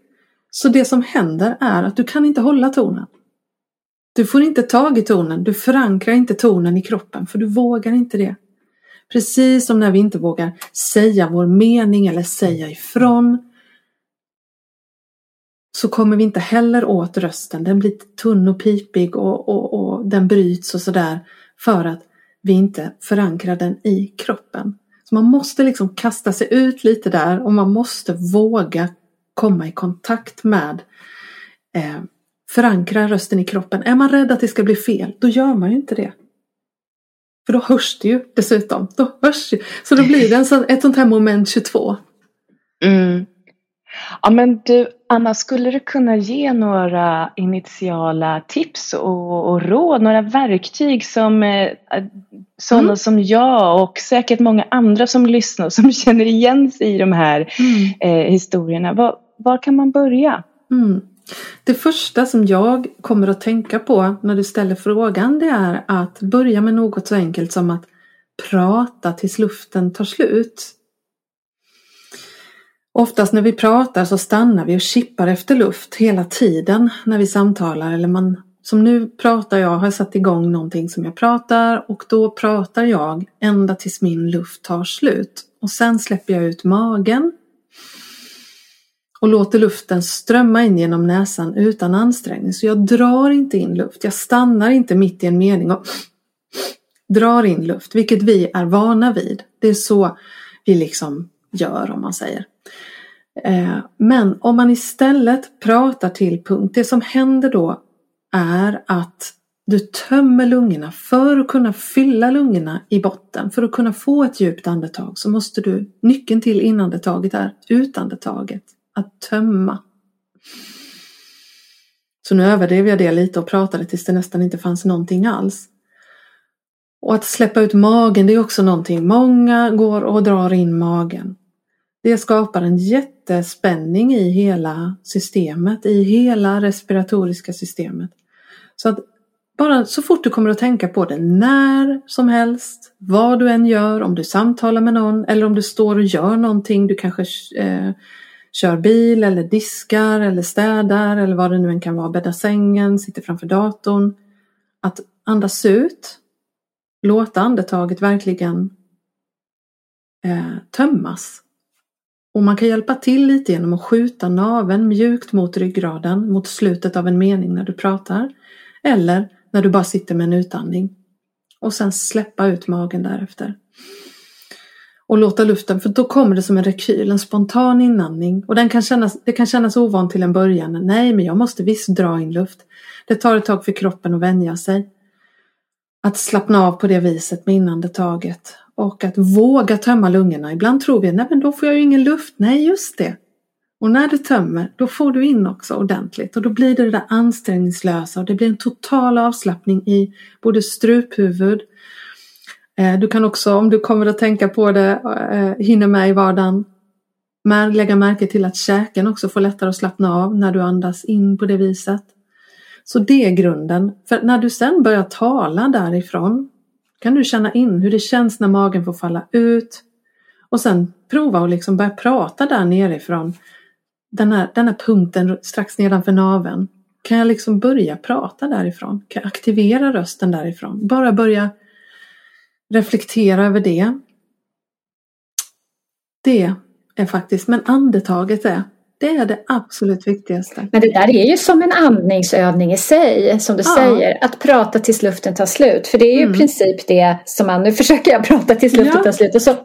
Speaker 3: så det som händer är att du kan inte hålla tonen. Du får inte tag i tonen, du förankrar inte tonen i kroppen för du vågar inte det. Precis som när vi inte vågar säga vår mening eller säga ifrån så kommer vi inte heller åt rösten. Den blir tunn och pipig och, och, och den bryts och sådär för att vi inte förankrar den i kroppen. Så man måste liksom kasta sig ut lite där och man måste våga komma i kontakt med eh, förankra rösten i kroppen. Är man rädd att det ska bli fel, då gör man ju inte det. För då hörs det ju dessutom. Då hörs ju. Så då blir det en sån, ett sånt här moment 22.
Speaker 4: Mm. Ja men du Anna, skulle du kunna ge några initiala tips och, och råd, några verktyg som eh, sådana mm. som jag och säkert många andra som lyssnar som [laughs] känner igen sig i de här mm. eh, historierna. Var, var, kan man börja?
Speaker 3: Mm. Det första som jag kommer att tänka på när du ställer frågan det är att börja med något så enkelt som att prata tills luften tar slut. Oftast när vi pratar så stannar vi och kippar efter luft hela tiden när vi samtalar. Eller man, som nu pratar jag, har satt igång någonting som jag pratar och då pratar jag ända tills min luft tar slut. Och sen släpper jag ut magen och låter luften strömma in genom näsan utan ansträngning. Så jag drar inte in luft. Jag stannar inte mitt i en mening och drar in luft, vilket vi är vana vid. Det är så vi liksom gör om man säger. Eh, men om man istället pratar till punkt, det som händer då är att du tömmer lungorna. För att kunna fylla lungorna i botten, för att kunna få ett djupt andetag så måste du, nyckeln till inandetaget är utandetaget att tömma. Så nu överdrev jag det lite och pratade tills det nästan inte fanns någonting alls. Och att släppa ut magen, det är också någonting. Många går och drar in magen. Det skapar en jättespänning i hela systemet, i hela respiratoriska systemet. Så att bara så fort du kommer att tänka på det, när som helst, vad du än gör, om du samtalar med någon eller om du står och gör någonting, du kanske eh, kör bil eller diskar eller städar eller vad det nu än kan vara, bäddar sängen, sitter framför datorn. Att andas ut, låta andetaget verkligen eh, tömmas. Och man kan hjälpa till lite genom att skjuta naven mjukt mot ryggraden mot slutet av en mening när du pratar. Eller när du bara sitter med en utandning. Och sen släppa ut magen därefter. Och låta luften, för då kommer det som en rekyl, en spontan inandning. Och den kan kännas, det kan kännas ovant till en början. Nej, men jag måste visst dra in luft. Det tar ett tag för kroppen att vänja sig. Att slappna av på det viset med inandetaget. Och att våga tömma lungorna. Ibland tror vi, nej men då får jag ju ingen luft. Nej, just det. Och när du tömmer, då får du in också ordentligt och då blir det det där ansträngningslösa och det blir en total avslappning i både struphuvud. Eh, du kan också, om du kommer att tänka på det, eh, hinner med i vardagen, lägga märke till att käken också får lättare att slappna av när du andas in på det viset. Så det är grunden. För när du sen börjar tala därifrån kan du känna in hur det känns när magen får falla ut. Och sen prova att liksom börja prata där nerifrån den här, den här punkten strax nedanför naveln. Kan jag liksom börja prata därifrån? Kan jag aktivera rösten därifrån? Bara börja reflektera över det. Det är faktiskt, men andetaget är det är det absolut viktigaste.
Speaker 2: Men det där är ju som en andningsövning i sig, som du ja. säger. Att prata tills luften tar slut. För det är ju mm. i princip det som man, nu försöker jag prata tills luften ja. tar slut. Och så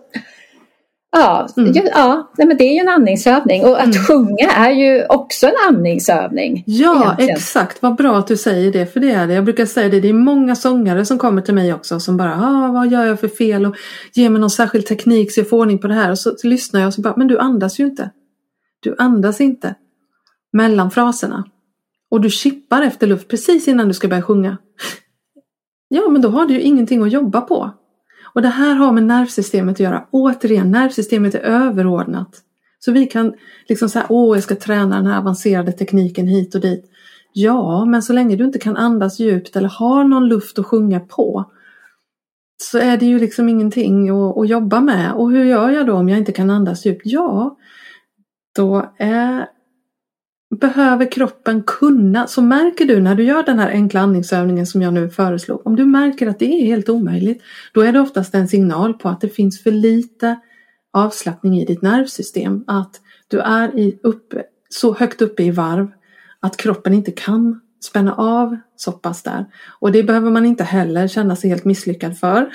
Speaker 2: Ja, mm. ja men det är ju en andningsövning och att mm. sjunga är ju också en andningsövning.
Speaker 3: Ja, egentligen. exakt. Vad bra att du säger det, för det är det. Jag brukar säga det, det är många sångare som kommer till mig också som bara, ah, vad gör jag för fel och ger mig någon särskild teknik så jag får ordning på det här. Och så, så lyssnar jag och så bara, men du andas ju inte. Du andas inte mellan fraserna. Och du chippar efter luft precis innan du ska börja sjunga. Ja, men då har du ju ingenting att jobba på. Och det här har med nervsystemet att göra. Återigen, nervsystemet är överordnat. Så vi kan liksom säga, åh jag ska träna den här avancerade tekniken hit och dit. Ja, men så länge du inte kan andas djupt eller har någon luft att sjunga på så är det ju liksom ingenting att, att jobba med. Och hur gör jag då om jag inte kan andas djupt? Ja, då är behöver kroppen kunna, så märker du när du gör den här enkla andningsövningen som jag nu föreslog, om du märker att det är helt omöjligt, då är det oftast en signal på att det finns för lite avslappning i ditt nervsystem, att du är i uppe, så högt uppe i varv att kroppen inte kan spänna av så pass där. Och det behöver man inte heller känna sig helt misslyckad för,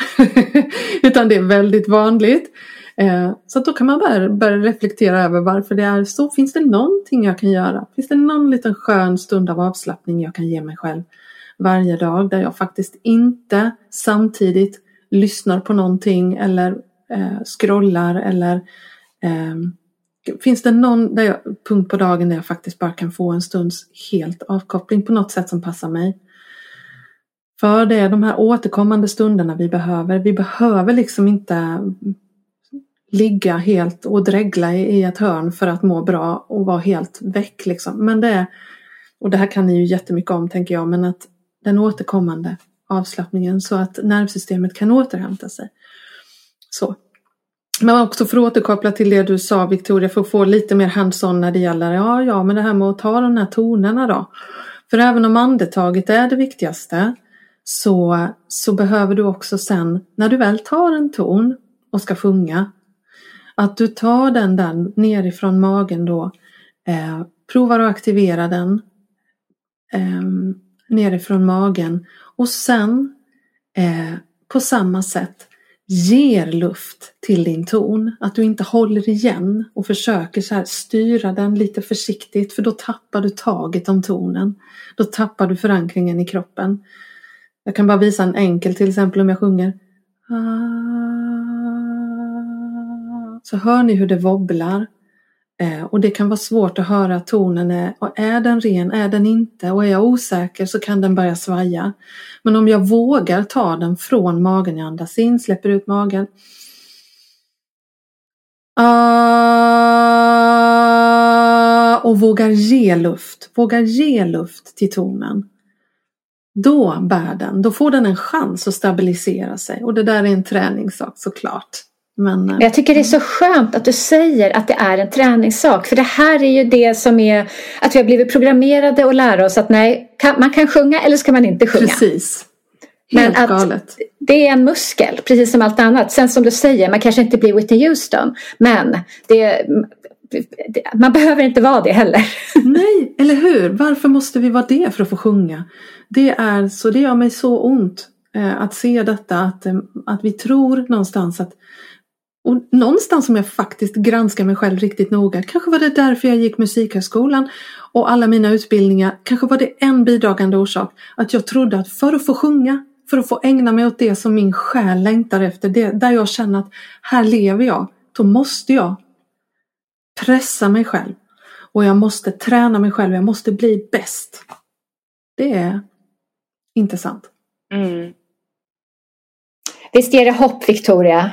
Speaker 3: [laughs] utan det är väldigt vanligt. Eh, så då kan man börja, börja reflektera över varför det är så. Finns det någonting jag kan göra? Finns det någon liten skön stund av avslappning jag kan ge mig själv varje dag där jag faktiskt inte samtidigt lyssnar på någonting eller eh, scrollar eller eh, Finns det någon där jag, punkt på dagen där jag faktiskt bara kan få en stunds helt avkoppling på något sätt som passar mig? För det är de här återkommande stunderna vi behöver. Vi behöver liksom inte ligga helt och dregla i ett hörn för att må bra och vara helt väck liksom. Men det är, och det här kan ni ju jättemycket om tänker jag, men att den återkommande avslappningen så att nervsystemet kan återhämta sig. Så. Men också för att återkoppla till det du sa Victoria, för att få lite mer hands-on när det gäller, ja, ja, men det här med att ta de här tonerna då. För även om andetaget är det viktigaste så, så behöver du också sen, när du väl tar en ton och ska sjunga, att du tar den där nerifrån magen då, eh, provar att aktivera den eh, nerifrån magen och sen eh, på samma sätt ger luft till din ton. Att du inte håller igen och försöker så här styra den lite försiktigt för då tappar du taget om tonen. Då tappar du förankringen i kroppen. Jag kan bara visa en enkel till exempel om jag sjunger ah så hör ni hur det wobblar. Eh, och det kan vara svårt att höra tonen. Är, och är den ren? Är den inte? Och är jag osäker så kan den börja svaja. Men om jag vågar ta den från magen, jag andas in, släpper ut magen. Ah, och vågar ge luft. Vågar ge luft till tonen. Då bär den. Då får den en chans att stabilisera sig. Och det där är en träningssak såklart. Men,
Speaker 2: jag tycker det är så skönt att du säger att det är en träningssak. För det här är ju det som är att vi har blivit programmerade att lära oss att nej, kan, man kan sjunga eller ska man inte sjunga.
Speaker 3: Precis.
Speaker 2: Helt Men att galet. det är en muskel, precis som allt annat. Sen som du säger, man kanske inte blir Whitney Houston. Men det, det, man behöver inte vara det heller. [laughs]
Speaker 3: Nej, eller hur? Varför måste vi vara det för att få sjunga? Det är så, det gör mig så ont eh, att se detta. Att, eh, att vi tror någonstans att och någonstans som jag faktiskt granskar mig själv riktigt noga, kanske var det därför jag gick Musikhögskolan och alla mina utbildningar, kanske var det en bidragande orsak att jag trodde att för att få sjunga, för att få ägna mig åt det som min själ längtar efter, det, där jag känner att här lever jag, då måste jag pressa mig själv och jag måste träna mig själv, jag måste bli bäst. Det är inte sant. Mm.
Speaker 2: Visst ger det hopp, Victoria?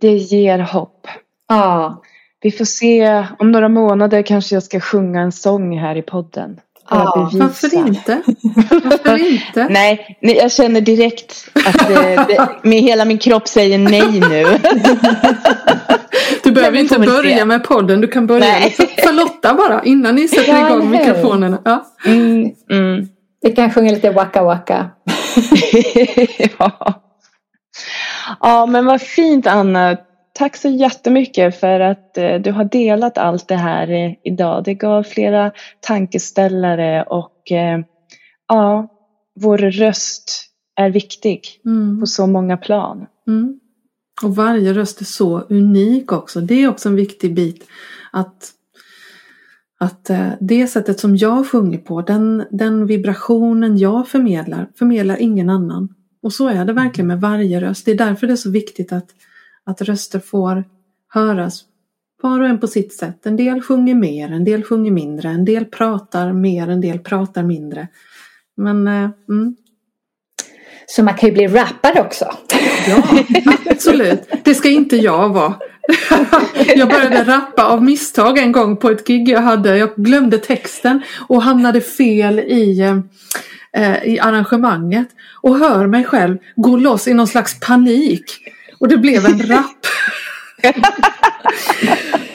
Speaker 4: Det ger hopp.
Speaker 2: Ja.
Speaker 4: Vi får se, om några månader kanske jag ska sjunga en sång här i podden.
Speaker 3: Ja, varför inte? Varför inte? [laughs]
Speaker 4: nej, nej, jag känner direkt att det, det, med hela min kropp säger nej nu. [laughs]
Speaker 3: du behöver inte börja se. med podden, du kan börja med Charlotta bara innan ni sätter ja, igång mikrofonerna. Ja. Mm,
Speaker 2: mm. Vi kan sjunga lite Waka Waka. [laughs]
Speaker 4: ja. Ja, men vad fint Anna. Tack så jättemycket för att eh, du har delat allt det här eh, idag. Det gav flera tankeställare och eh, ja, vår röst är viktig mm. på så många plan.
Speaker 3: Mm. Och varje röst är så unik också. Det är också en viktig bit. Att, att det sättet som jag sjunger på, den, den vibrationen jag förmedlar, förmedlar ingen annan. Och så är det verkligen med varje röst. Det är därför det är så viktigt att, att röster får höras var och en på sitt sätt. En del sjunger mer, en del sjunger mindre, en del pratar mer, en del pratar mindre. Men eh, mm.
Speaker 2: Så man kan ju bli rappare också.
Speaker 3: Ja, absolut. Det ska inte jag vara. [laughs] Jag började rappa av misstag en gång på ett gig jag hade. Jag glömde texten och hamnade fel i eh, i arrangemanget och hör mig själv gå loss i någon slags panik. Och det blev en rap. [laughs]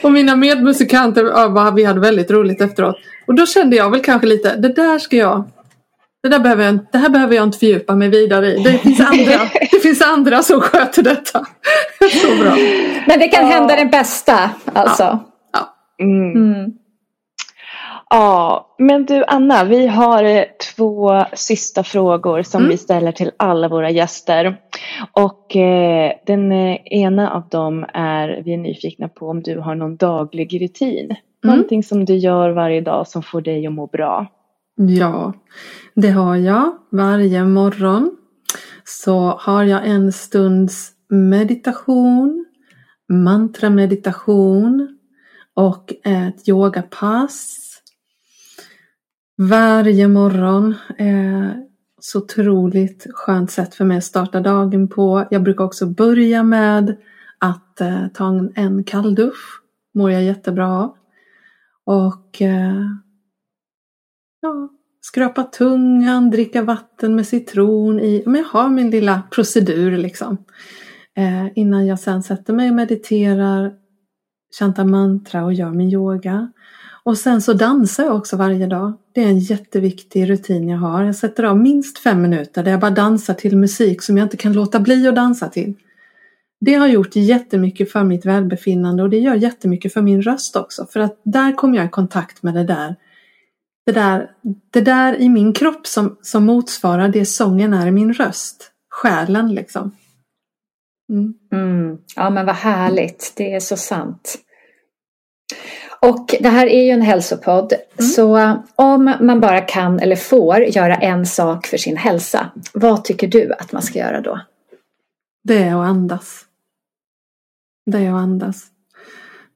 Speaker 3: och mina medmusikanter, ja, vi hade väldigt roligt efteråt. Och då kände jag väl kanske lite, det där ska jag det, där behöver jag, det här behöver jag inte fördjupa mig vidare i. Det finns andra, det finns andra som sköter detta. [laughs] Så bra.
Speaker 2: Men det kan hända den bästa alltså. Ja.
Speaker 3: ja.
Speaker 4: Mm. Mm. Ja, men du Anna, vi har eh, två sista frågor som mm. vi ställer till alla våra gäster. Och eh, den eh, ena av dem är, vi är nyfikna på om du har någon daglig rutin. Mm. Någonting som du gör varje dag som får dig att må bra.
Speaker 3: Ja, det har jag. Varje morgon så har jag en stunds meditation, mantrameditation och ett yogapass varje morgon. Eh, så otroligt skönt sätt för mig att starta dagen på. Jag brukar också börja med att eh, ta en, en kalldusch. Mår jag jättebra av. Och eh, ja, skrapa tungan, dricka vatten med citron i. Men jag har min lilla procedur liksom. Eh, innan jag sen sätter mig och mediterar, chantar mantra och gör min yoga. Och sen så dansar jag också varje dag. Det är en jätteviktig rutin jag har. Jag sätter av minst fem minuter där jag bara dansar till musik som jag inte kan låta bli att dansa till. Det har gjort jättemycket för mitt välbefinnande och det gör jättemycket för min röst också. För att där kommer jag i kontakt med det där. Det där, det där i min kropp som, som motsvarar det sången är i min röst. Själen liksom.
Speaker 2: Mm. Mm. Ja men vad härligt, det är så sant. Och det här är ju en hälsopodd. Mm. Så om man bara kan eller får göra en sak för sin hälsa. Vad tycker du att man ska göra då?
Speaker 3: Det är att andas. Det är att andas.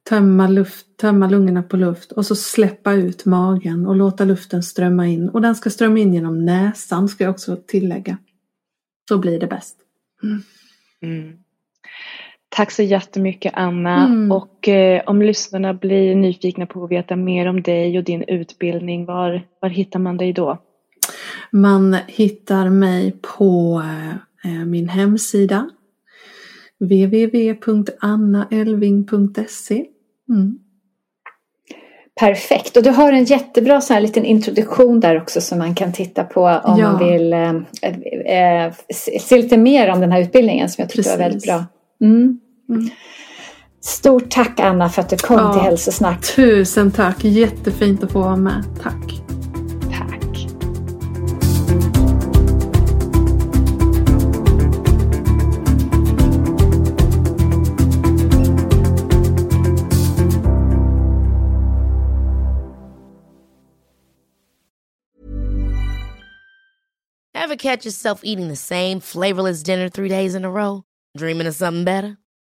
Speaker 3: tömma, luft, tömma lungorna på luft och så släppa ut magen och låta luften strömma in. Och den ska strömma in genom näsan ska jag också tillägga. Så blir det bäst. Mm.
Speaker 4: Mm. Tack så jättemycket Anna mm. och eh, om lyssnarna blir nyfikna på att veta mer om dig och din utbildning, var, var hittar man dig då?
Speaker 3: Man hittar mig på eh, min hemsida www.annaelving.se mm.
Speaker 2: Perfekt och du har en jättebra så här liten introduktion där också som man kan titta på om ja. man vill eh, eh, se lite mer om den här utbildningen som jag tyckte Precis. var väldigt bra. Mm. Mm. Stort tack Anna för att du kom ja, till Hälsosnack.
Speaker 3: Tusen tack, jättefint att få vara med. Tack.
Speaker 4: Tack.
Speaker 5: Ever catch yourself eating the same flavorless dinner three days in a row? Dreaming of something better?